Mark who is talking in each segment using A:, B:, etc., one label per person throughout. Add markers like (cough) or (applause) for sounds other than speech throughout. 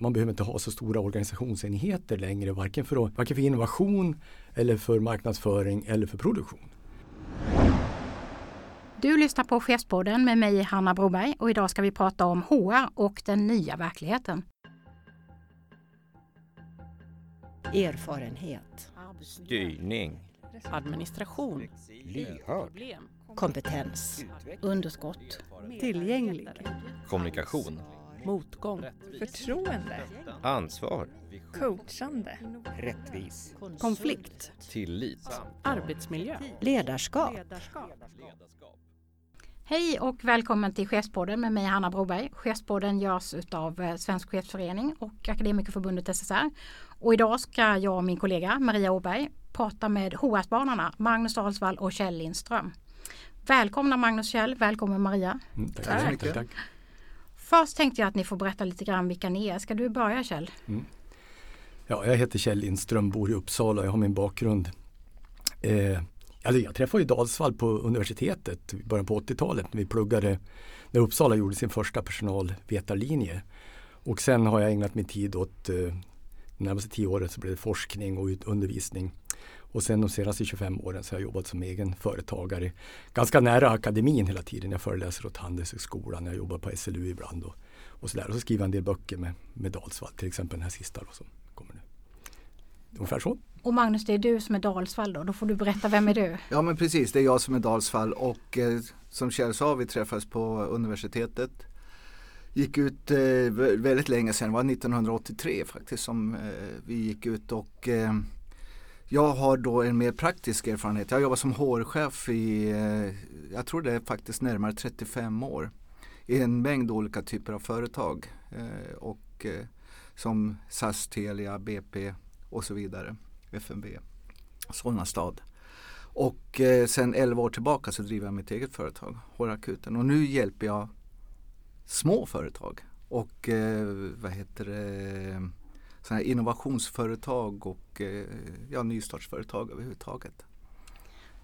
A: Man behöver inte ha så stora organisationsenheter längre, varken för, varken för innovation eller för marknadsföring eller för produktion.
B: Du lyssnar på Chefspodden med mig Hanna Broberg och idag ska vi prata om HR och den nya verkligheten.
C: Erfarenhet.
D: Styrning.
E: Administration.
D: Lyhörd.
C: Kompetens.
B: Underskott.
E: Tillgänglig.
D: Kommunikation.
E: Motgång.
F: Förtroende.
D: Ansvar.
F: Coachande.
D: Rättvis.
E: Konflikt.
D: Tillit.
E: Arbetsmiljö.
C: Ledarskap.
B: Hej och välkommen till Chefspodden med mig Hanna Broberg. Chefspodden görs av Svensk Chefsförening och Akademikerförbundet SSR. Och idag ska jag och min kollega Maria Åberg prata med HR-spanarna Magnus Dalsvall och Kjell Lindström. Välkomna Magnus och Kjell, välkommen Maria.
A: Mm, tack,
F: Tack.
A: så mycket.
B: Först tänkte jag att ni får berätta lite grann vilka ni är. Ska du börja Kjell? Mm.
A: Ja, jag heter Kjell Lindström, bor i Uppsala och jag har min bakgrund. Eh, alltså jag träffade ju Dalsvall på universitetet i början på 80-talet när vi pluggade när Uppsala gjorde sin första personalvetarlinje. Och sen har jag ägnat min tid åt eh, närmaste tio åren så blev det forskning och undervisning. Och sen de senaste 25 åren så har jag jobbat som egen företagare. Ganska nära akademin hela tiden. Jag föreläser åt Handelshögskolan, jag jobbar på SLU ibland och, och sådär. Och så skriver jag en del böcker med, med Dalsvall, till exempel den här sista då, som kommer nu. Ungefär så.
B: Och Magnus, det är du som är Dalsvall då. Då får du berätta, vem är du? (laughs)
G: Ja men precis, det är jag som är Dalsfall och eh, som Kjell sa, vi träffades på universitetet. Gick ut eh, vä- väldigt länge sedan, det var 1983 faktiskt som eh, vi gick ut och eh, jag har då en mer praktisk erfarenhet. Jag jobbar som HR-chef i, eh, jag tror det är faktiskt närmare 35 år. I en mängd olika typer av företag. Eh, och eh, som SAS, Telia, BP och så vidare. FNB, Solna stad. Och sen 11 år tillbaka så driver jag mitt eget företag, HR-akuten. Och nu hjälper jag små företag och vad heter det, såna här innovationsföretag och eh, ja, nystartsföretag överhuvudtaget.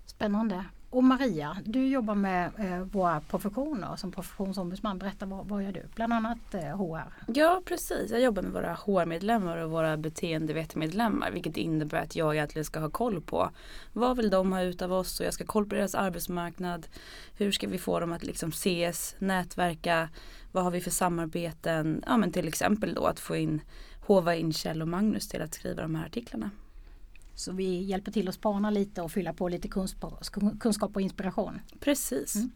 B: Spännande. Och Maria, du jobbar med eh, våra professioner som professionsombudsman. Berätta, vad, vad gör du? Bland annat eh, HR.
H: Ja precis, jag jobbar med våra HR-medlemmar och våra beteendevetemedlemmar vilket innebär att jag egentligen ska ha koll på vad vill de ha ut av oss och jag ska ha koll på deras arbetsmarknad. Hur ska vi få dem att liksom ses, nätverka, vad har vi för samarbeten? Ja men till exempel då att få in hova in Kjell och Magnus till att skriva de här artiklarna.
B: Så vi hjälper till att spana lite och fylla på lite kunskap, och inspiration.
H: Precis.
B: Mm.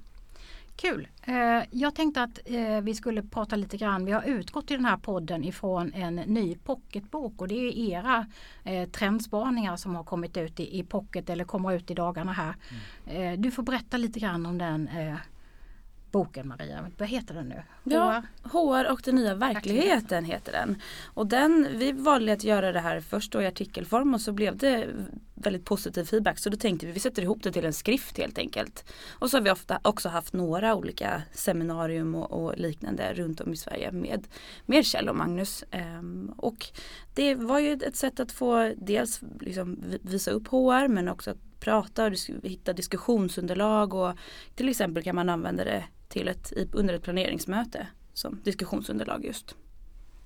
B: Kul! Eh, jag tänkte att eh, vi skulle prata lite grann. Vi har utgått i den här podden ifrån en ny pocketbok och det är era eh, trendspaningar som har kommit ut i, pocket eller kommer ut i dagarna här. Eh, du får berätta lite grann om den boken Maria. Vad heter den nu?
H: Ja, HR och den nya verkligheten heter den. Och den, vi valde att göra det här först då i artikelform och så blev det väldigt positiv feedback. Så då tänkte vi vi sätter ihop det till en skrift helt enkelt. Och så har vi ofta också haft några olika seminarium och, och liknande runt om i Sverige med, med Kjell och Magnus. Ehm, och det var ju ett sätt att få dels liksom vi- visa upp HR men också att prata och hitta diskussionsunderlag och till exempel kan man använda det till ett, under ett planeringsmöte som diskussionsunderlag just.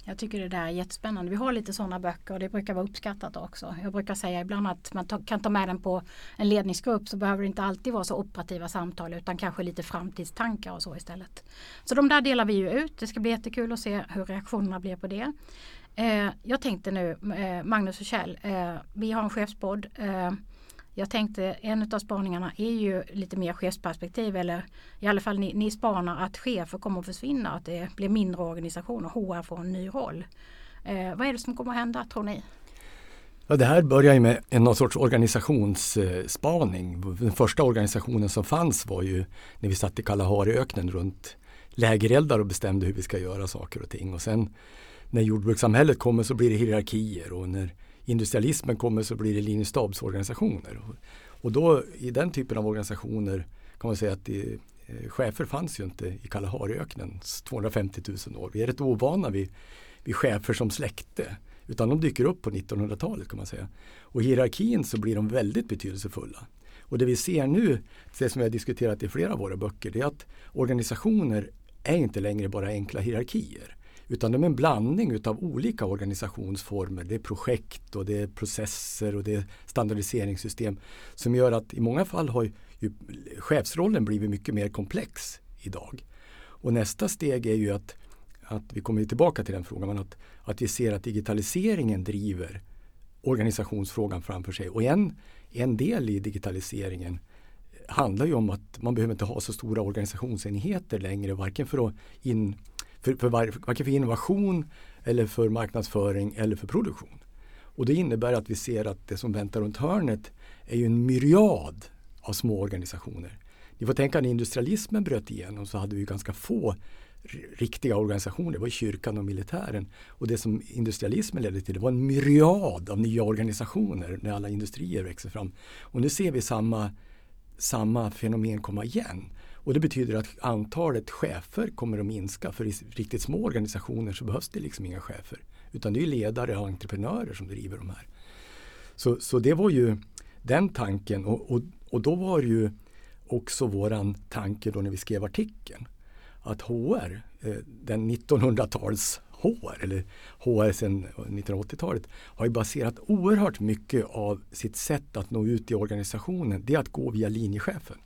B: Jag tycker det där är jättespännande. Vi har lite sådana böcker och det brukar vara uppskattat också. Jag brukar säga ibland att man ta, kan ta med den på en ledningsgrupp så behöver det inte alltid vara så operativa samtal utan kanske lite framtidstankar och så istället. Så de där delar vi ju ut. Det ska bli jättekul att se hur reaktionerna blir på det. Eh, jag tänkte nu, eh, Magnus och Kjell, eh, vi har en chefspodd. Eh, jag tänkte en av spaningarna är ju lite mer chefsperspektiv eller i alla fall ni, ni spanar att chefer kommer att försvinna, att det blir mindre organisationer, HR får en ny roll. Eh, vad är det som kommer att hända tror ni?
A: Ja, det här börjar ju med en någon sorts organisationsspaning. Den första organisationen som fanns var ju när vi satt i Kalahariöknen runt lägereldar och bestämde hur vi ska göra saker och ting. Och sen när jordbrukssamhället kommer så blir det hierarkier och när industrialismen kommer så blir det linjestabsorganisationer. Och, och då i den typen av organisationer kan man säga att det, eh, chefer fanns ju inte i Kalahariöknen 250 000 år. Vi är rätt ovana vid, vid chefer som släkte. Utan de dyker upp på 1900-talet kan man säga. Och i hierarkin så blir de väldigt betydelsefulla. Och det vi ser nu, det som vi har diskuterat i flera av våra böcker, det är att organisationer är inte längre bara enkla hierarkier. Utan de är en blandning utav olika organisationsformer. Det är projekt och det är processer och det är standardiseringssystem som gör att i många fall har ju chefsrollen blivit mycket mer komplex idag. Och nästa steg är ju att, att vi kommer tillbaka till den frågan, men att, att vi ser att digitaliseringen driver organisationsfrågan framför sig. Och en, en del i digitaliseringen handlar ju om att man behöver inte ha så stora organisationsenheter längre, varken för, att in, för, för, var, varken för innovation eller för marknadsföring eller för produktion. Och det innebär att vi ser att det som väntar runt hörnet är ju en myriad av små organisationer. Ni får tänka när industrialismen bröt igenom så hade vi ganska få riktiga organisationer. Det var kyrkan och militären. Och det som industrialismen ledde till det var en myriad av nya organisationer när alla industrier växer fram. Och nu ser vi samma, samma fenomen komma igen. Och det betyder att antalet chefer kommer att minska. För i riktigt små organisationer så behövs det liksom inga chefer. Utan det är ledare och entreprenörer som driver de här. Så, så det var ju den tanken och, och, och då var det ju också våran tanke då när vi skrev artikeln att HR, eh, den 1900-tals HR eller HR sedan 1980-talet har ju baserat oerhört mycket av sitt sätt att nå ut i organisationen. Det är att gå via linjechefen.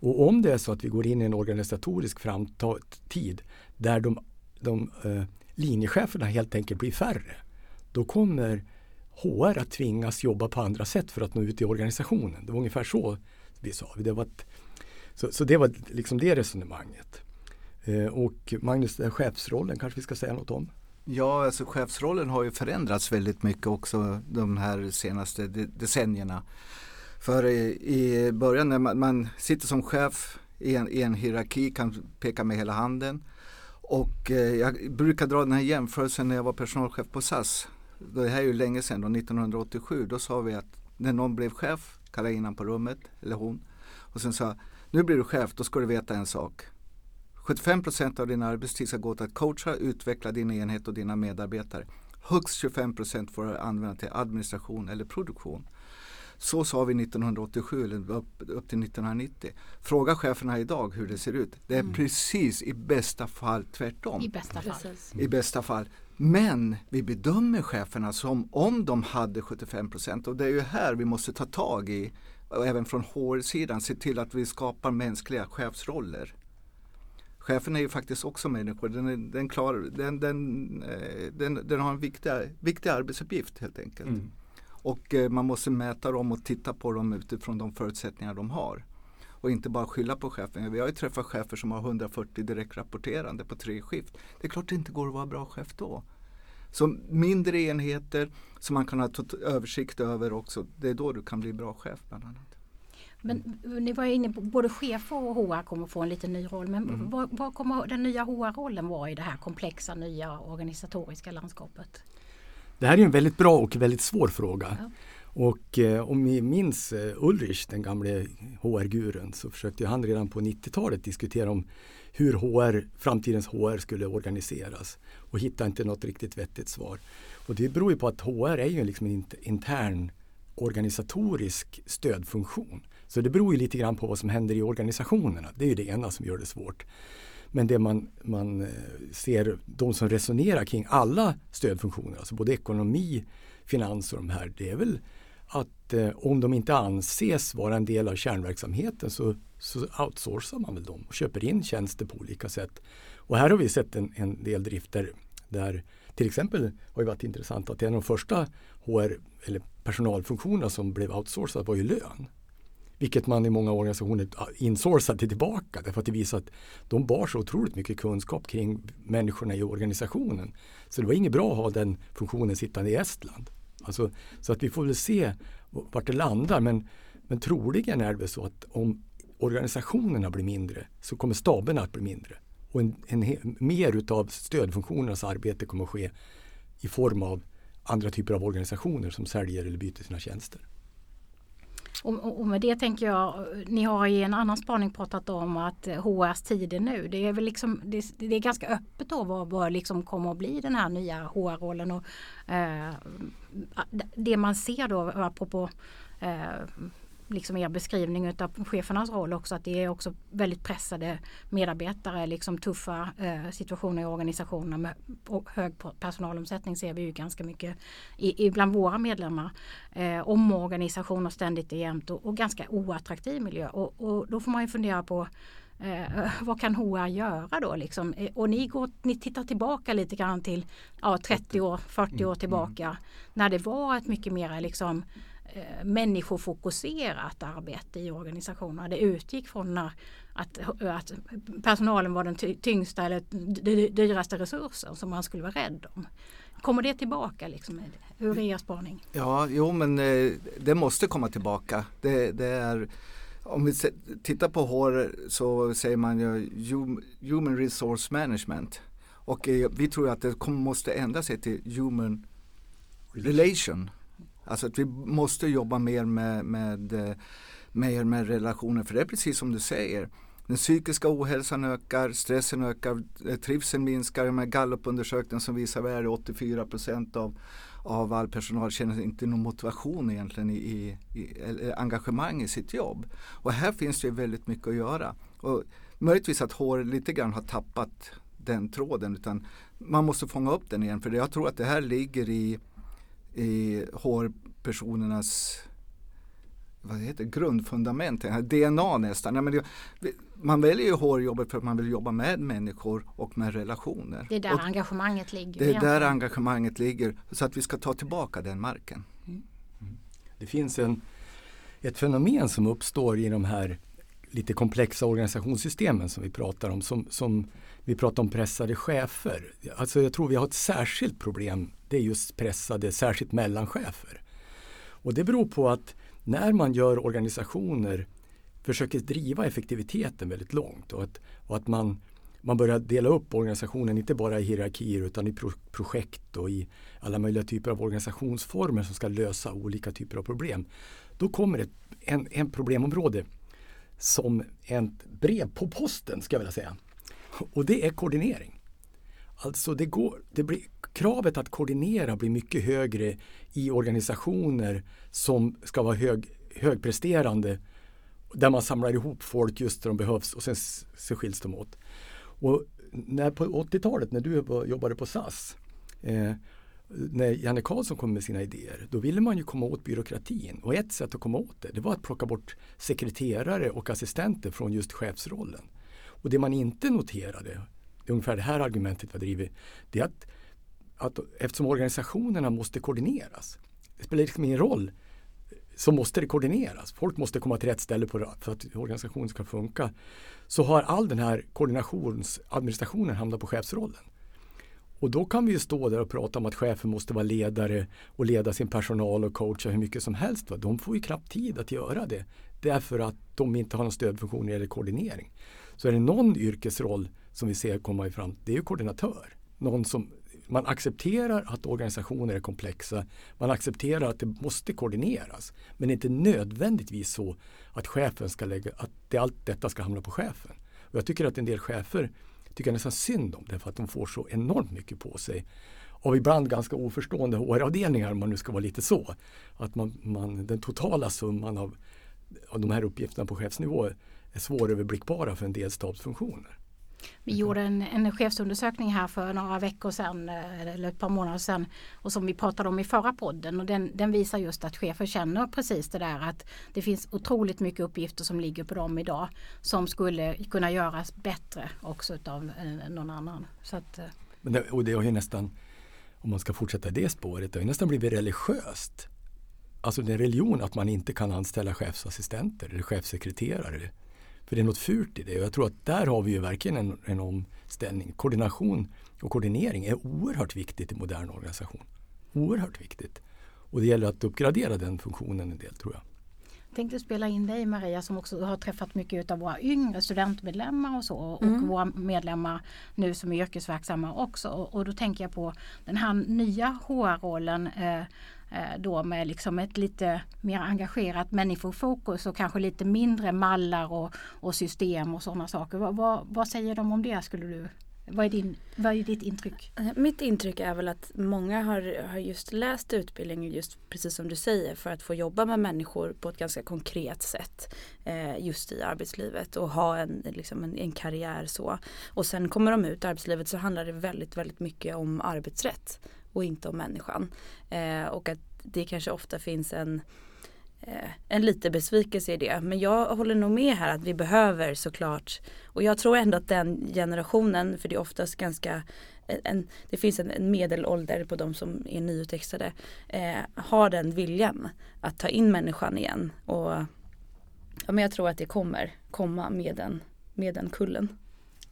A: Och om det är så att vi går in i en organisatorisk framtid där de, de eh, linjecheferna helt enkelt blir färre. Då kommer HR att tvingas jobba på andra sätt för att nå ut i organisationen. Det var ungefär så vi sa. Det var ett, så, så det var liksom det resonemanget. Eh, och Magnus, den chefsrollen kanske vi ska säga något om?
G: Ja, alltså chefsrollen har ju förändrats väldigt mycket också de här senaste decennierna. För i, början när man, man, sitter som chef i en, i en hierarki, kan peka med hela handen. Och eh, jag brukar dra den här jämförelsen när jag var personalchef på SAS. Det här är ju länge sedan, då, 1987. Då sa vi att när någon blev chef, kallade jag in honom på rummet, eller hon. Och sen sa nu blir du chef, då ska du veta en sak. 75 procent av din arbetstid ska gå till att coacha, utveckla din enhet och dina medarbetare. Högst 25 procent får du använda till administration eller produktion. Så sa vi 1987 eller upp, upp till 1990. Fråga cheferna idag hur det ser ut. Det är mm. precis i bästa fall tvärtom.
B: I bästa fall.
G: I bästa fall. Men vi bedömer cheferna som om de hade 75% och det är ju här vi måste ta tag i, och även från HR-sidan, se till att vi skapar mänskliga chefsroller. Chefen är ju faktiskt också människor. Den, är, den, klar, den, den, eh, den, den har en viktig, viktig arbetsuppgift helt enkelt. Mm. Och eh, man måste mäta dem och titta på dem utifrån de förutsättningar de har. Och inte bara skylla på chefen. Vi har ju träffat chefer som har 140 direktrapporterande på tre skift. Det är klart det inte går att vara bra chef då. Så mindre enheter som man kan ha översikt över också. Det är då du kan bli bra chef bland annat.
B: Men ni var inne på både chefer och HR kommer få en lite ny roll. Men mm. vad, vad, kommer den nya HR-rollen vara i det här komplexa nya organisatoriska landskapet?
A: Det här är en väldigt bra och väldigt svår fråga. Ja. Och eh, om ni minns eh, Ulrich, den gamle HR-gurun, så försökte han redan på 90-talet diskutera om hur HR, framtidens HR skulle organiseras och hitta inte något riktigt vettigt svar. Och det beror ju på att HR är ju liksom en intern organisatorisk stödfunktion. Så det beror ju lite grann på vad som händer i organisationerna. Det är ju det ena som gör det svårt. Men det man, man eh, ser, de som resonerar kring alla stödfunktioner, alltså både ekonomi, finans och de här, det är väl att eh, om de inte anses vara en del av kärnverksamheten så, så outsourcar man väl dem och köper in tjänster på olika sätt. Och här har vi sett en, en del drifter där till exempel har det varit intressant att en av de första HR eller personalfunktionerna som blev outsourcad var ju lön. Vilket man i många organisationer insourcade tillbaka därför att det visar att de bar så otroligt mycket kunskap kring människorna i organisationen. Så det var inget bra att ha den funktionen sittande i Estland. Alltså, så att vi får väl se vart det landar men, men troligen är det så att om organisationerna blir mindre så kommer staberna att bli mindre. Och en, en, mer utav stödfunktionernas arbete kommer att ske i form av andra typer av organisationer som säljer eller byter sina tjänster.
B: Och, och, med det tänker jag, ni har i en annan spaning pratat om att HRs tid är nu. Det är väl liksom, det, det är ganska öppet då vad, vad liksom kommer att bli den här nya HR-rollen. Och, eh, det man ser då apropå eh, liksom er beskrivning av chefernas roll också att det är också väldigt pressade medarbetare, liksom tuffa eh, situationer i organisationer med hög personalomsättning ser vi ju ganska mycket i, i bland våra medlemmar. Eh, omorganisation och ständigt och jämt och, och ganska oattraktiv miljö och, och då får man ju fundera på Eh, (laughs) vad kan HR göra då? Liksom? Eh, och ni, går, ni tittar tillbaka lite grann till ja, 30 år, 40 år mm, tillbaka mm. när det var ett mycket mer liksom, eh, människofokuserat arbete i organisationerna. Det utgick från när, att, att personalen var den tyngsta eller dyraste resursen som man skulle vara rädd om. Kommer det tillbaka? Liksom? Hur är er spaning?
G: Ja, jo men eh, det måste komma tillbaka. Det, det är om vi tittar på HR så säger man ju Human Resource Management. Och eh, vi tror att det måste ändra sig till Human Relation. Alltså att vi måste jobba mer med, med, eh, med, med relationer. För det är precis som du säger. Den psykiska ohälsan ökar, stressen ökar, eh, trivseln minskar. Med gallupundersökningen som visar att 84 procent av av all personal känner inte någon motivation egentligen i, i, i engagemang i sitt jobb. Och här finns det väldigt mycket att göra. Och möjligtvis att HR lite grann har tappat den tråden utan man måste fånga upp den igen för jag tror att det här ligger i, i HR-personernas vad heter grundfundament, DNA nästan. Ja, men det, man väljer ju HR-jobbet för att man vill jobba med människor och med relationer.
B: Det är där
G: och
B: engagemanget ligger.
G: Det är egentligen. där engagemanget ligger. Så att vi ska ta tillbaka den marken. Mm.
A: Mm. Det finns en, ett fenomen som uppstår i de här lite komplexa organisationssystemen som vi pratar om. Som, som vi pratar om pressade chefer. Alltså jag tror vi har ett särskilt problem. Det är just pressade, särskilt mellanchefer. Och det beror på att när man gör organisationer försöker driva effektiviteten väldigt långt och att, och att man, man börjar dela upp organisationen inte bara i hierarkier utan i pro projekt och i alla möjliga typer av organisationsformer som ska lösa olika typer av problem. Då kommer ett en, en problemområde som ett brev på posten ska jag vilja säga. Och det är koordinering. Alltså det går, det blir, kravet att koordinera blir mycket högre i organisationer som ska vara hög, högpresterande där man samlar ihop folk just där de behövs och sen så skiljs de åt. Och när på 80-talet när du jobbade på SAS eh, när Janne Karlsson kom med sina idéer, då ville man ju komma åt byråkratin. Och ett sätt att komma åt det, det var att plocka bort sekreterare och assistenter från just chefsrollen. Och det man inte noterade, det är ungefär det här argumentet vi har drivit, det är att, att eftersom organisationerna måste koordineras, det spelar liksom ingen roll så måste det koordineras. Folk måste komma till rätt ställe på, för att organisationen ska funka. Så har all den här koordinationsadministrationen hamnat på chefsrollen. Och då kan vi ju stå där och prata om att chefen måste vara ledare och leda sin personal och coacha hur mycket som helst. De får ju knappt tid att göra det. Därför att de inte har någon stödfunktion när det gäller koordinering. Så är det någon yrkesroll som vi ser komma fram, det är ju koordinatör. Någon som man accepterar att organisationer är komplexa. Man accepterar att det måste koordineras. Men det är inte nödvändigtvis så att chefen ska lägga, att det, allt detta ska hamna på chefen. Och jag tycker att en del chefer tycker nästan synd om därför att de får så enormt mycket på sig. Av ibland ganska oförstående HR-avdelningar om man nu ska vara lite så. Att man, man, den totala summan av, av de här uppgifterna på chefsnivå är svåröverblickbara för en del stabsfunktioner.
B: Vi gjorde en, en chefsundersökning här för några veckor sedan eh, eller ett par månader sedan och som vi pratade om i förra podden och den, den visar just att chefer känner precis det där att det finns otroligt mycket uppgifter som ligger på dem idag som skulle kunna göras bättre också av eh, någon annan. Så att, eh.
A: Men det, och det har ju nästan, om man ska fortsätta det spåret, det har ju nästan blivit religiöst. Alltså det är religion att man inte kan anställa chefsassistenter eller chefsekreterare för det är något fult i det och jag tror att där har vi ju verkligen en, en omställning. Koordination och koordinering är oerhört viktigt i modern organisation. Oerhört viktigt. Och det gäller att uppgradera den funktionen en del tror jag.
B: Jag tänkte spela in dig Maria som också har träffat mycket av våra yngre studentmedlemmar och så och mm. våra medlemmar nu som är yrkesverksamma också. Och, och då tänker jag på den här nya HR-rollen eh, Eh, då med liksom ett lite mer engagerat människofokus och kanske lite mindre mallar och, och system och sådana saker. Vad, vad, vad, säger de om det skulle du Vad är, din, vad är ditt intryck?
H: Eh, mitt intryck är väl att många har, har just läst utbildningen just precis som du säger för att få jobba med människor på ett ganska konkret sätt eh, just i arbetslivet och ha en, liksom en, en karriär så. Och sen kommer de ut i arbetslivet så handlar det väldigt, väldigt mycket om arbetsrätt och inte om människan. Eh, och att det kanske ofta finns en eh, en liten besvikelse i det. Men jag håller nog med här att vi behöver såklart och jag tror ändå att den generationen, för det är oftast ganska en, det finns en, en medelålder på de som är nyutextade, eh, har den viljan att ta in människan igen. Och ja, men jag tror att det kommer komma med den, med den kullen.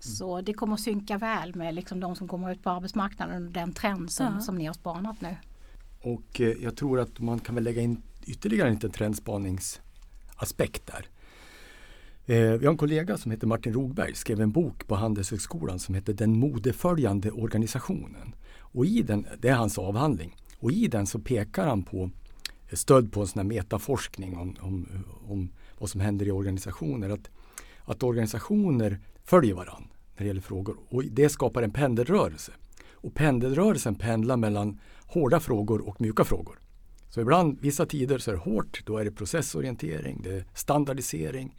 B: Så det kommer att synka väl med liksom de som kommer ut på arbetsmarknaden och den trend som,
H: Ja.
B: som ni har spanat nu.
A: Och eh, jag tror att man kan väl lägga in ytterligare en liten trendspaningsaspekt där. Eh, vi har en kollega som heter Martin Rogberg, skrev en bok på Handelshögskolan som heter Den modeföljande organisationen. Och i den, det är hans avhandling. Och i den så pekar han på stöd på en sån här metaforskning om, om, om vad som händer i organisationer. Att, att organisationer följer varandra när det gäller frågor och det skapar en pendelrörelse. Och pendelrörelsen pendlar mellan hårda frågor och mjuka frågor. Så ibland, vissa tider så är det hårt, då är det processorientering, det är standardisering,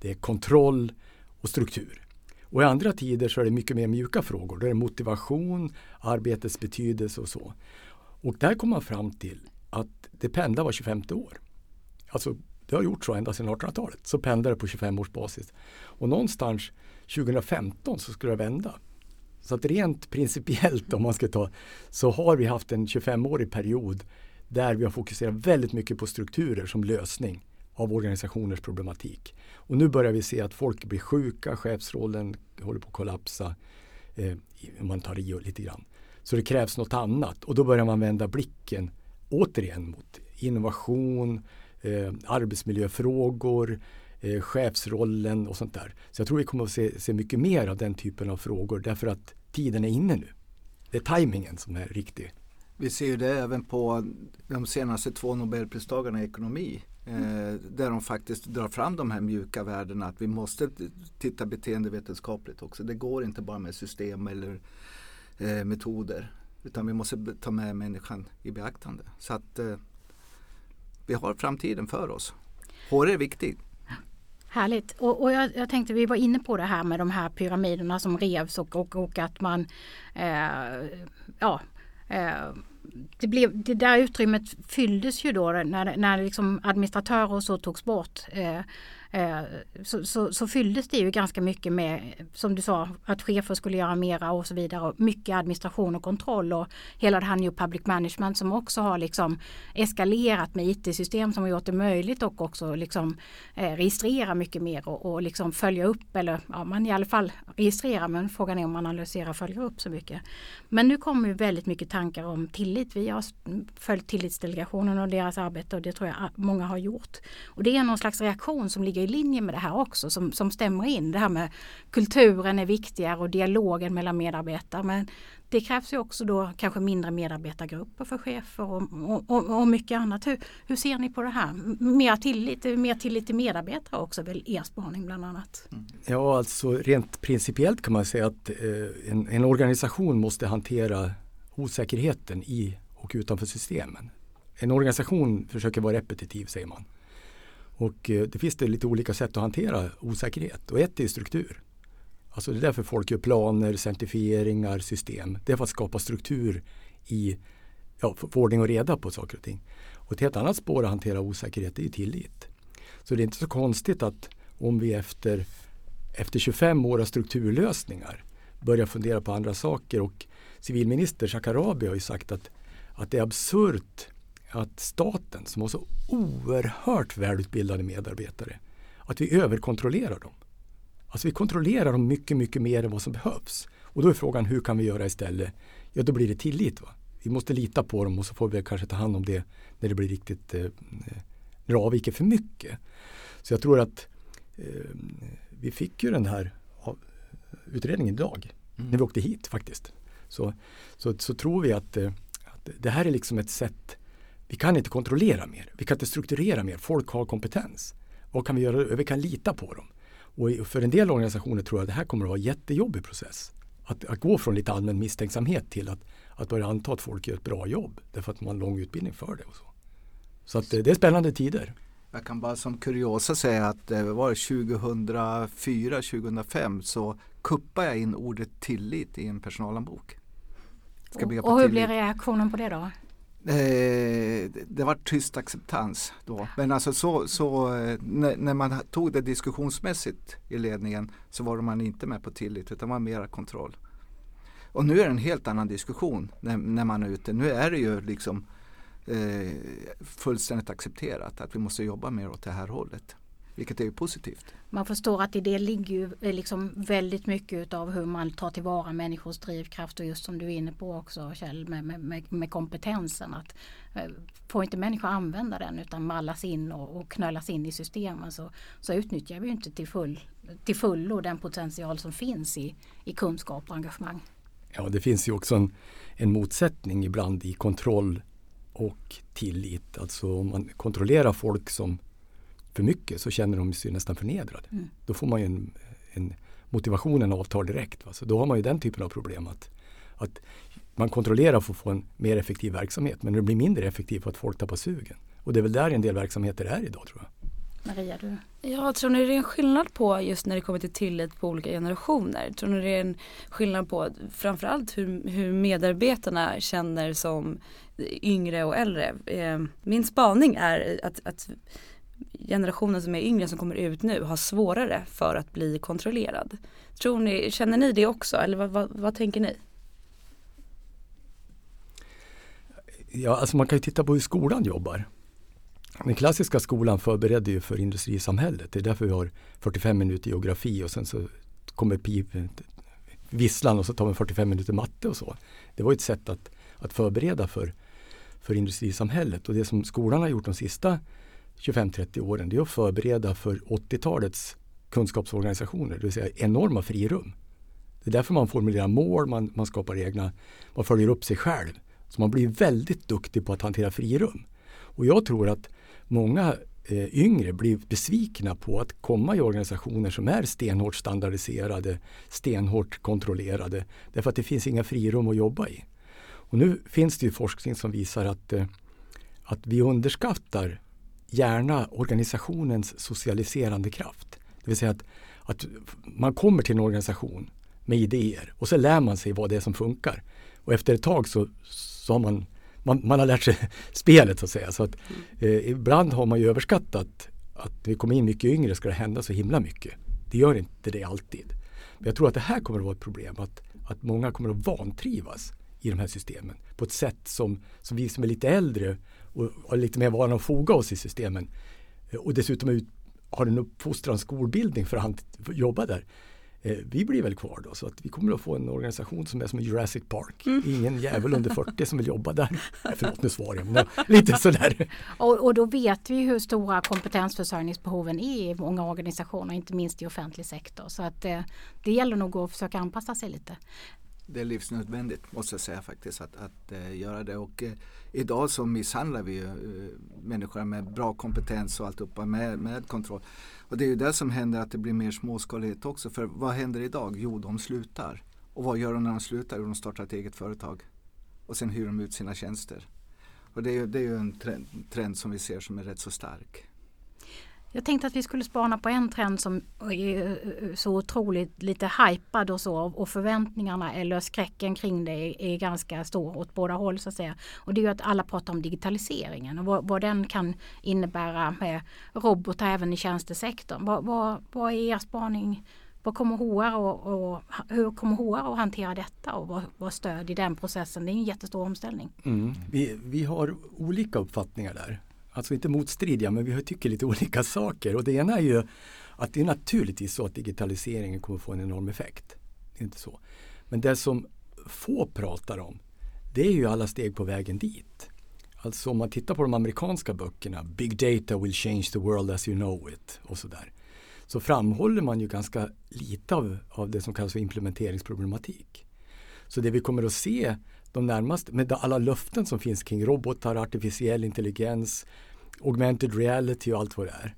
A: det är kontroll och struktur. Och i andra tider så är det mycket mer mjuka frågor. Då är det motivation, arbetets betydelse och så. Och där kommer man fram till att det pendlar var 25 år. Alltså det har gjort så ända sedan 1800-talet. Så pendlar det på 25 års basis. Och någonstans 2015 så skulle det vända. Så att rent principiellt om man ska ta så har vi haft en 25-årig period där vi har fokuserat väldigt mycket på strukturer som lösning av organisationers problematik. Och nu börjar vi se att folk blir sjuka, chefsrollen håller på att kollapsa. Eh, om man tar i lite grann. Så det krävs något annat och då börjar man vända blicken återigen mot innovation, eh, arbetsmiljöfrågor, eh, chefsrollen och sånt där. Så jag tror vi kommer att se, se mycket mer av den typen av frågor därför att tiden är inne nu. Det är tajmingen som är riktig.
G: Vi ser ju det även på de senaste två Nobelpristagarna i ekonomi. Mm. där de faktiskt drar fram de här mjuka värdena. Att vi måste titta beteendevetenskapligt också. Det går inte bara med system eller eh, metoder. Utan vi måste ta med människan i beaktande. Så att eh, vi har framtiden för oss. HR är viktigt.
B: Härligt. Och, och jag, jag tänkte vi var inne på det här med de här pyramiderna som revs och, och, och att man eh, ja, eh, det, blev, det där utrymmet fylldes ju då när, när liksom administratörer och så togs bort. Eh, eh, så, så, så fylldes det ju ganska mycket med, som du sa, att chefer skulle göra mera och så vidare. Och mycket administration och kontroll och hela det här New Public Management som också har liksom eskalerat med IT-system som har gjort det möjligt och också liksom eh, registrera mycket mer och, och liksom följa upp eller ja, man i alla fall registrerar men frågan är om man analyserar och följer upp så mycket. Men nu kommer ju väldigt mycket tankar om tillit. Vi har följt tillitsdelegationen och deras arbete och det tror jag många har gjort. Och det är någon slags reaktion som ligger i linje med det här också som, som stämmer in. Det här med kulturen är viktigare och dialogen mellan medarbetare. Men det krävs ju också då kanske mindre medarbetargrupper för chefer och, och, och, och mycket annat. Hur, hur ser ni på det här? Mer tillit, mer tillit till medarbetare också väl er spaning bland annat? Mm.
A: Ja, alltså rent principiellt kan man säga att eh, en, en organisation måste hantera osäkerheten i och utanför systemen. En organisation försöker vara repetitiv säger man. Och eh, det finns det lite olika sätt att hantera osäkerhet och ett är struktur. Alltså det är därför folk gör planer, certifieringar, system. Det är för att skapa struktur i ja, få få ordning och reda på saker och ting. Och ett helt annat spår att hantera osäkerhet är ju tillit. Så det är inte så konstigt att om vi efter, efter 25 år av strukturlösningar börjar fundera på andra saker och civilminister Shekarabi har ju sagt att, att det är absurt att staten som har så oerhört välutbildade medarbetare att vi överkontrollerar dem. Alltså vi kontrollerar dem mycket, mycket mer än vad som behövs. Och då är frågan hur kan vi göra istället? Ja, då blir det tillit. Va? Vi måste lita på dem och så får vi kanske ta hand om det när det blir riktigt eh, när det avviker för mycket. Så jag tror att eh, vi fick ju den här utredningen idag när vi åkte hit faktiskt. Så, så, så tror vi att, eh, att det här är liksom ett sätt vi kan inte kontrollera mer. Vi kan inte strukturera mer. Folk har kompetens. Vad kan vi göra? Vi kan lita på dem. Och för en del organisationer tror jag att det här kommer att vara en jättejobbig process. att, att gå från lite allmän misstänksamhet till att, att börja anta att folk gör ett bra jobb därför att man har lång utbildning för det. Och så så att, eh, det är spännande tider.
G: Jag kan bara som kuriosa säga att eh, det var 2004-2005 så kuppade jag in ordet tillit i en personalhandbok. Ska på
B: Och hur
G: tillit.
B: blir reaktionen på det då?
G: Eh, det- var tyst acceptans då. Men alltså så, så eh, när, när man tog det diskussionsmässigt i ledningen så var man inte med på tillit utan var mera kontroll. Och nu är det en helt annan diskussion när, när man är ute. Nu är det ju liksom eh, fullständigt accepterat att vi måste jobba mer åt det här hållet. Vilket är ju positivt.
B: Man förstår att i det ligger ju eh, liksom väldigt mycket av hur man tar tillvara människors drivkraft och just som du är inne på också Kjell med, med, med, kompetensen. Att eh, Får inte människor använda den utan mallas in och, och knölas in i systemen så, så utnyttjar vi inte till, full, till fullo den potential som finns i, i kunskap och engagemang.
A: Ja, det finns ju också en, en motsättning ibland i kontroll och tillit. Alltså om man kontrollerar folk som för mycket så känner de sig nästan förnedrade.
B: Mm.
A: Då får man ju en, en motivationen avtar direkt. Va? Så då har man ju den typen av problem. Att, att man kontrollerar för att få en mer effektiv verksamhet men det blir mindre effektivt för att folk tappar sugen. Och det är väl där en del verksamheter är idag tror jag.
B: Maria, du?
H: Ja, tror ni det är en skillnad på just när det kommer till tillit på olika generationer? Tror ni det är en skillnad på framförallt hur, hur medarbetarna känner som yngre och äldre? Eh, Min spaning är att, att generationen som är yngre som kommer ut nu har svårare för att bli kontrollerad. Tror ni, känner ni det också eller vad, vad, vad tänker ni?
A: Ja, alltså man kan ju titta på hur skolan jobbar. Den klassiska skolan förberedde ju för industrisamhället. Det är därför vi har 45 minuter geografi och sen så kommer visslan och så tar vi 45 minuter matte och så. Det var ett sätt att, att förbereda för, för industrisamhället och det som skolan har gjort de sista 25-30 åren det är att förbereda för 80-talets kunskapsorganisationer, det vill säga enorma frirum. Det är därför man formulerar mål, man, man skapar egna, man följer upp sig själv. Så man blir väldigt duktig på att hantera frirum. Och jag tror att många eh, yngre blir besvikna på att komma i organisationer som är stenhårt standardiserade, stenhårt kontrollerade. Därför att det finns inga frirum att jobba i. Och nu finns det ju forskning som visar att, eh, att vi underskattar gärna organisationens socialiserande kraft. Det vill säga att, att man kommer till en organisation med idéer och så lär man sig vad det är som funkar. Och efter ett tag så, så har man, man, man har lärt sig (laughs) spelet så att säga. Så att, eh, ibland har man ju överskattat att när vi kommer in mycket yngre ska det hända så himla mycket. Det gör inte det alltid. Men jag tror att det här kommer att vara ett problem. Att, att många kommer att vantrivas i de här systemen på ett sätt som, som vi som är lite äldre och har lite mer vana att foga oss i systemen eh, och dessutom ut, har en uppfostran skolbildning för att jobba där. Eh, vi blir väl kvar då så att vi kommer att få en organisation som är som Jurassic Park. Ingen jävel under 40 som vill jobba där. Förlåt nu svarar jag, men lite sådär.
B: Och, och då vet vi hur stora kompetensförsörjningsbehoven är i många organisationer, inte minst i offentlig sektor. Så att eh, det gäller nog att försöka anpassa sig lite.
G: Det är livsnödvändigt måste jag säga faktiskt att, att äh, göra det. Och äh, idag så misshandlar vi ju äh, människor med bra kompetens och alltihopa med, med kontroll. Och det är ju det som händer att det blir mer småskalighet också. För vad händer idag? Jo, de slutar. Och vad gör de när de slutar? Jo, de startar ett eget företag. Och sen hyr de ut sina tjänster. Och det är ju, det är ju en trend, trend som vi ser som är rätt så stark.
B: Jag tänkte att vi skulle spana på en trend som är så otroligt lite hypad och så och förväntningarna eller skräcken kring det är, är ganska stor åt båda håll så att säga. Och det är ju att alla pratar om digitaliseringen och vad, vad den kan innebära med robotar även i tjänstesektorn. Vad, vad, vad är er spaning? Vad kommer HR och, och hur kommer HR att hantera detta och vad, vad stöd i den processen? Det är en jättestor omställning.
A: Mm. Vi, vi har olika uppfattningar där. Alltså inte motstridiga men vi tycker lite (laughs) olika saker. Och det ena är ju att det är naturligtvis så att digitaliseringen kommer få en enorm effekt. Det är inte så. Men det som få pratar om det är ju alla steg på vägen dit. Alltså om man tittar på de amerikanska böckerna Big data will change the world as you know it och sådär. Så framhåller man ju ganska lite av, av det som kallas för implementeringsproblematik. Så det vi kommer att se de närmaste, med alla löften som finns kring robotar, artificiell intelligens, augmented reality och allt vad det är.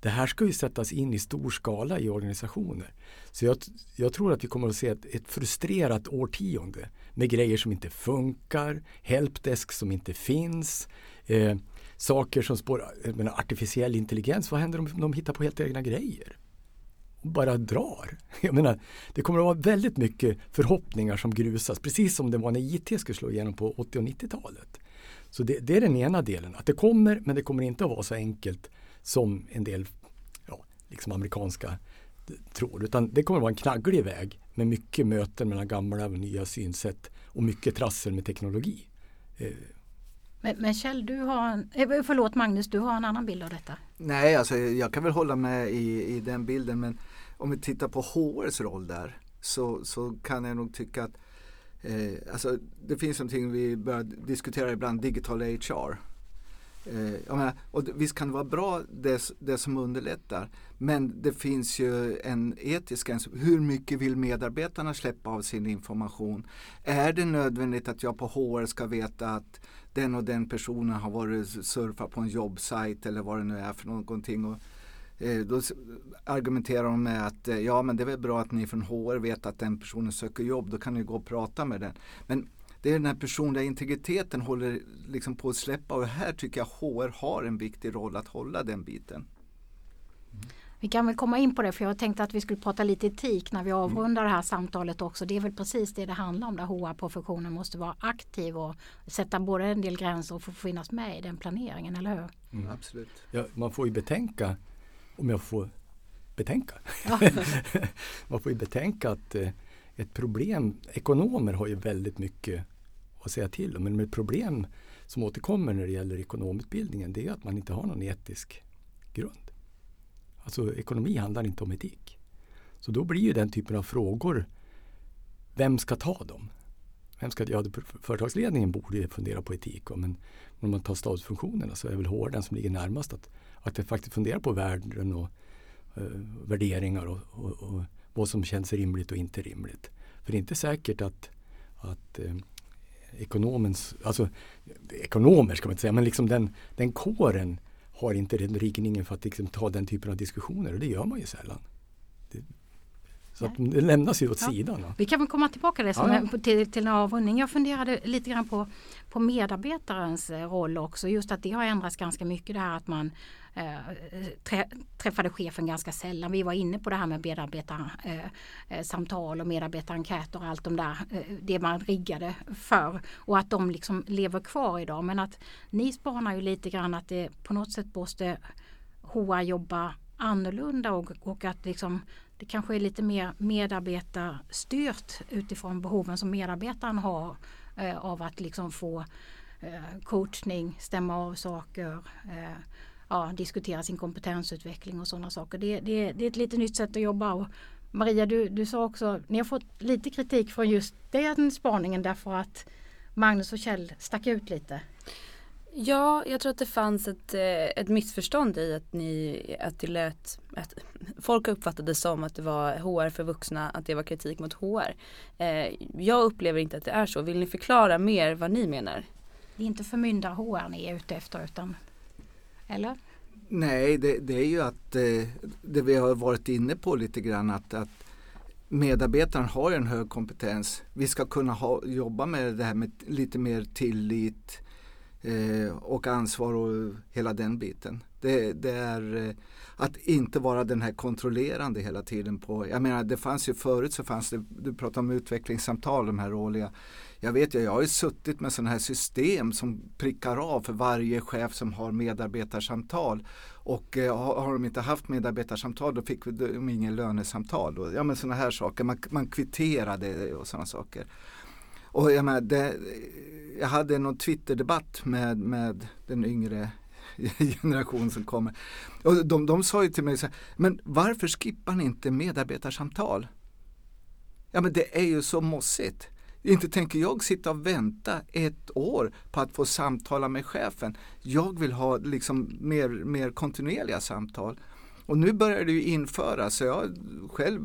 A: det här ska ju sättas in i stor skala i organisationer. Så jag, jag tror att vi kommer att se ett, ett frustrerat årtionde med grejer som inte funkar, helpdesk som inte finns, eh, saker som spår, menar, artificiell intelligens, vad händer om de hittar på helt egna grejer? Bara drar. (laughs) Jag menar, det kommer att vara väldigt mycket förhoppningar som grusas, precis som det var när IT skulle slå igenom på 80 och 90-talet. Så det, det, är den ena delen, att det kommer men det kommer inte att vara så enkelt som en del ja, liksom amerikanska tror. Utan det kommer att vara en knagglig väg med mycket möten mellan gamla och nya synsätt och mycket trassel med teknologi. Eh,
B: men, men Kjell, du har en, eh, förlåt Magnus, du har en annan bild av detta.
G: Nej, alltså jag kan väl hålla med i, i den bilden men om vi tittar på HRs roll där så, så kan jag nog tycka att eh, alltså, det finns någonting vi börjar diskutera ibland, digital HR. Eh, jag menar, och visst kan det vara bra det, det som underlättar men det finns ju en etisk gräns. Hur mycket vill medarbetarna släppa av sin information? Är det nödvändigt att jag på HR ska veta att den och den personen har varit surfat på en jobbsajt eller vad det nu är för någonting. Och, eh, då argumenterar de med att eh, ja men det är väl bra att ni från HR vet att den personen söker jobb, då kan ni gå och prata med den. Men det är den här personliga integriteten håller liksom på att släppa och här tycker jag HR har en viktig roll att hålla den biten.
B: Vi kan väl komma in på det för jag tänkte att vi skulle prata lite etik när vi avrundar det här samtalet också. Det är väl precis det det handlar om där HR-professionen måste vara aktiv och sätta både en del gränser och få finnas med i den planeringen, eller hur?
A: Mm.
G: Absolut.
A: Ja, man får ju betänka, om jag får betänka,
B: Ja. (laughs)
A: man får ju betänka att eh, ett problem, ekonomer har ju väldigt mycket att säga till om, men ett problem som återkommer när det gäller ekonomutbildningen det är att man inte har någon etisk grund. Alltså ekonomi handlar inte om etik. Så då blir ju den typen av frågor, vem ska ta dem? Vem ska, ja, företagsledningen borde ju fundera på etik, men om man tar stabsfunktionerna så är väl HR den som ligger närmast att, att faktiskt funderar på värden och eh, värderingar och, och, och vad som känns rimligt och inte rimligt. För det är inte säkert att, att eh, ekonomens, alltså ekonomer ska man inte säga, men liksom den, den kåren har inte den riggningen för att liksom ta den typen av diskussioner och det gör man ju sällan. Så att det lämnas ju åt
B: Ja.
A: sidan.
B: Vi kan väl komma tillbaka till det som
A: Ja, ja.
B: till, till en avrundning. Jag funderade lite grann på, på medarbetarens eh, roll också. Just att det har ändrats ganska mycket det här att man eh, trä, träffade chefen ganska sällan. Vi var inne på det här med medarbetarsamtal eh, eh, och medarbetarenkäter och allt de där, eh, det man riggade för. Och att de liksom lever kvar idag. Men att ni spanar ju lite grann att det på något sätt måste HR jobba annorlunda och, och att liksom det kanske är lite mer medarbetarstyrt utifrån behoven som medarbetaren har eh, av att liksom få eh, coachning, stämma av saker, eh, ja, diskutera sin kompetensutveckling och sådana saker. Det, det, det är ett lite nytt sätt att jobba. Och Maria, du, du sa också, ni har fått lite kritik från just den spaningen därför att Magnus och Kjell stack ut lite.
H: Ja, jag tror att det fanns ett, eh, ett missförstånd i att ni, att det lät, att folk uppfattade det som att det var HR för vuxna, att det var kritik mot HR. Eh, jag upplever inte att det är så. Vill ni förklara mer vad ni menar?
B: Det är inte förmyndar HR ni är ute efter utan eller?
G: Nej, det, det är ju att eh, det vi har varit inne på lite grann att, att medarbetaren har en hög kompetens. Vi ska kunna ha, jobba med det här med lite mer tillit eh, och ansvar och hela den biten. Det, det är eh, att inte vara den här kontrollerande hela tiden på, jag menar det fanns ju förut så fanns det, du pratar om utvecklingssamtal, de här årliga. Jag vet ju, jag har ju suttit med sådana här system som prickar av för varje chef som har medarbetarsamtal. Och eh, har, har de inte haft medarbetarsamtal då fick de ingen lönesamtal. Och, ja men sådana här saker, man, man kvitterade och sådana saker. Och jag, menar, det, jag hade någon twitterdebatt med, med den yngre (laughs) generation som kommer. Och de, de sa ju till mig så här, men varför skippar ni inte medarbetarsamtal? Ja men det är ju så mossigt. Inte tänker jag sitta och vänta ett år på att få samtala med chefen. Jag vill ha liksom mer, mer kontinuerliga samtal. Och nu börjar det ju införas. Så jag har själv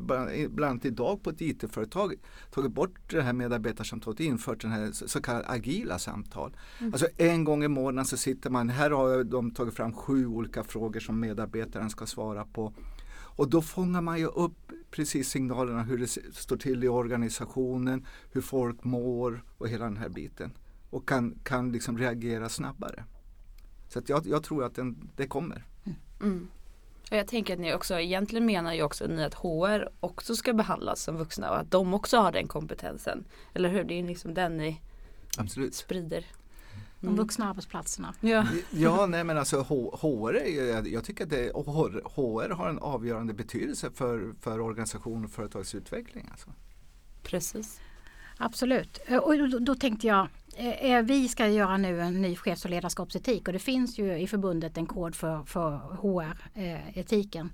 G: bland annat idag på ett IT-företag tagit bort det här medarbetarsamtalet och infört den här så kallade agila samtal.
H: Mm.
G: Alltså en gång i månaden så sitter man, här har de tagit fram sju olika frågor som medarbetaren ska svara på. Och då fångar man ju upp precis signalerna hur det står till i organisationen, hur folk mår och hela den här biten. Och kan, kan liksom reagera snabbare. Så jag, jag tror att den, det kommer.
H: Mm. Jag tänker att ni också, egentligen menar ju också ni att HR också ska behandlas som vuxna och att de också har den kompetensen. Eller hur? Det är liksom den ni
G: Absolut.
H: sprider.
B: De vuxna arbetsplatserna.
H: Ja.
G: Ja, nej men alltså HR, är, jag, tycker att det, HR, har en avgörande betydelse för, för organisation och företagsutveckling. Alltså.
H: Precis.
B: Absolut. Eh, Och då, tänkte jag, vi ska göra nu en ny chefs och ledarskapsetik och det finns ju i förbundet en kod för, för HR-etiken.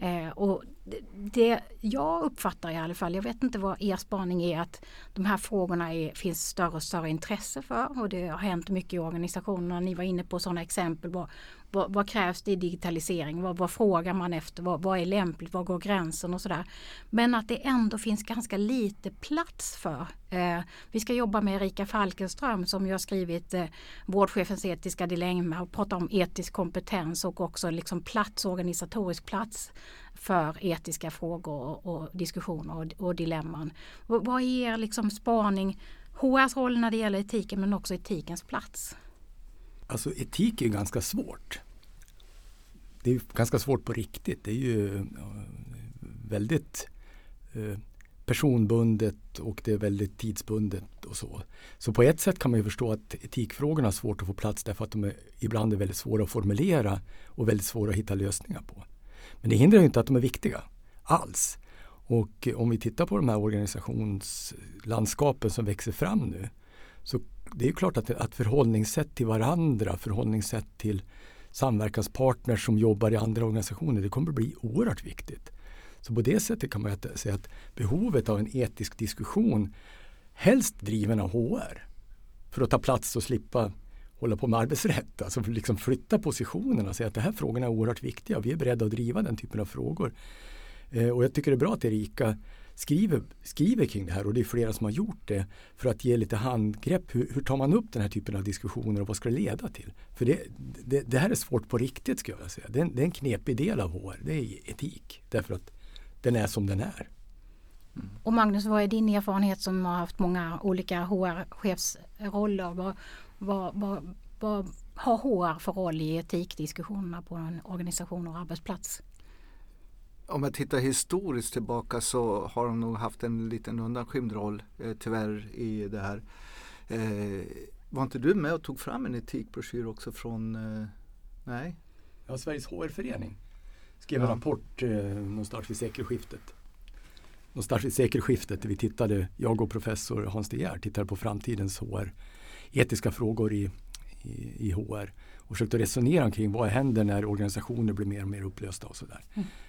B: Eh, och det, det jag uppfattar i alla fall, jag vet inte vad er spaning är, att de här frågorna är, finns större och större intresse för och det har hänt mycket i organisationerna. Ni var inne på sådana exempel. Vad, vad, vad krävs det i digitalisering? Vad, vad frågar man efter? Vad, vad är lämpligt? Var går gränsen och sådär. Men att det ändå finns ganska lite plats för. Eh, vi ska jobba med Erika Falkenström som ju har skrivit eh, Vårdchefens etiska dilemma och pratar om etisk kompetens och också liksom plats, organisatorisk plats för etiska frågor och, och diskussioner och, och dilemman. Vad, vad är er liksom spaning? HRs roll när det gäller etiken men också etikens plats.
A: Alltså etik är ganska svårt. Det är ganska svårt på riktigt. Det är ju väldigt eh, personbundet och det är väldigt tidsbundet och så. Så på ett sätt kan man ju förstå att etikfrågorna har svårt att få plats därför att de är, ibland är väldigt svåra att formulera och väldigt svåra att hitta lösningar på. Men det hindrar ju inte att de är viktiga alls. Och om vi tittar på de här organisationslandskapen som växer fram nu så det är ju klart att, att förhållningssätt till varandra, förhållningssätt till samverkanspartners som jobbar i andra organisationer, det kommer att bli oerhört viktigt. Så på det sättet kan man säga att behovet av en etisk diskussion, helst driven av HR, för att ta plats och slippa hålla på med arbetsrätt, alltså liksom flytta positionerna och säga att de här frågorna är oerhört viktiga och vi är beredda att driva den typen av frågor. Eh, och jag tycker det är bra att Erika skriver, skriver kring det här och det är flera som har gjort det för att ge lite handgrepp. Hur, hur tar man upp den här typen av diskussioner och vad ska det leda till? För det, det, det här är svårt på riktigt skulle jag säga. Det är, en, det är en knepig del av HR, det är etik. Därför att den är som den är.
B: Och Magnus, vad är din erfarenhet som har haft många olika HR-chefsroller? Vad, vad, vad, vad har HR för roll i etikdiskussionerna på en organisation och arbetsplats?
G: Om jag tittar historiskt tillbaka så har de nog haft en liten undanskymd roll eh, tyvärr i det här. Eh, var inte du med och tog fram en etikbroschyr också från, eh, nej?
A: Ja, Sveriges HR-förening skrev en rapport eh, någonstans vid sekelskiftet. Någonstans vid sekelskiftet vi tittade, jag och professor Hans De Geer tittade på framtidens HR, etiska frågor i, i, i HR och försökte resonera kring vad händer när organisationer blir mer och mer upplösta och sådär.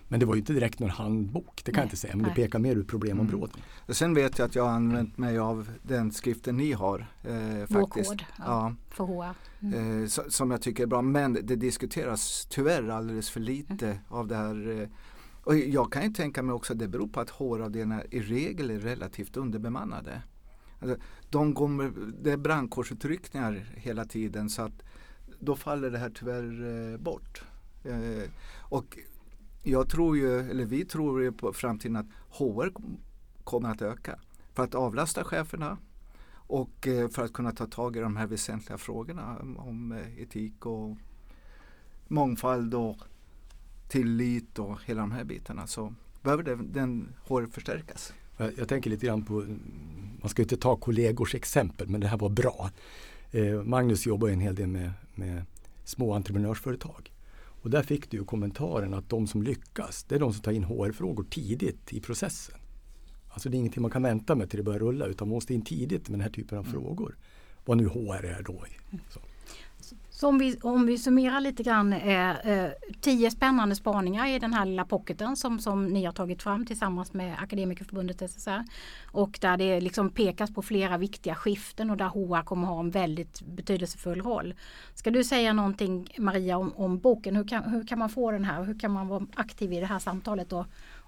A: Men det var ju inte direkt någon handbok, det kan jag
B: Nej,
A: inte säga, men
B: nej.
A: det pekar mer ut problemområden.
G: Och sen vet jag att jag har använt mig av den skriften ni har. Eh, faktiskt.
B: kod ja,
G: Ja.
B: för HR. Mm.
G: Eh, so- som jag tycker är bra. Men det diskuteras tyvärr alldeles för lite av det här. Eh, och jag kan ju tänka mig också att det beror på att HR-avdelningar i regel är relativt underbemannade. Alltså, de går, det är brandkårsutryckningar hela tiden så att då faller det här tyvärr eh, bort. Eh, och jag tror ju, eller vi tror ju på framtiden att HR kommer att öka. För att avlasta cheferna och eh, för att kunna ta tag i de här väsentliga frågorna om, eh, etik och mångfald och tillit och hela de här bitarna så behöver den, den HR förstärkas.
A: Jag, tänker lite grann på, man ska ju inte ta kollegors exempel, men det här var bra. Eh, Magnus jobbar ju en hel del med, med små entreprenörsföretag. Och där fick du kommentaren att de som lyckas, det är de som tar in HR-frågor tidigt i processen. Alltså det är ingenting man kan vänta med till det börjar rulla utan man måste in tidigt med den här typen av frågor. Vad nu HR är då. Så.
B: Så om vi, om vi summerar lite grann, eh, eh, tio spännande spaningar i den här lilla pocketen som, som ni har tagit fram tillsammans med Akademikerförbundet SSR. Och där det liksom pekas på flera viktiga skiften och där HR kommer ha en väldigt betydelsefull roll. Ska du säga någonting Maria om, om boken? Hur kan, hur kan man få den här? Hur kan man vara aktiv i det här samtalet och,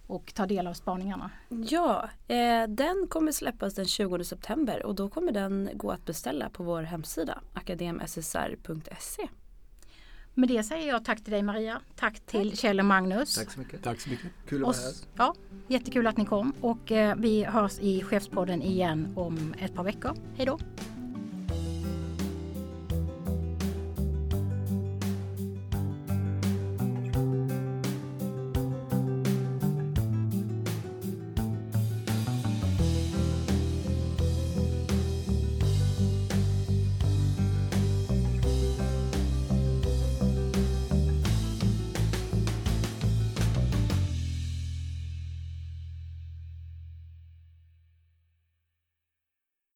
B: och ta del av spaningarna?
H: Ja, eh, den kommer släppas den 20 september och då kommer den gå att beställa på vår hemsida akademssr.se.
B: Med det säger jag tack till dig Maria. Tack till Kjell och Magnus.
G: Tack så mycket.
A: Tack så mycket.
G: Kul att
B: Och
G: vara här.
B: ja, jättekul att ni kom och eh, vi hörs i Chefspodden igen om ett par veckor. Hej då!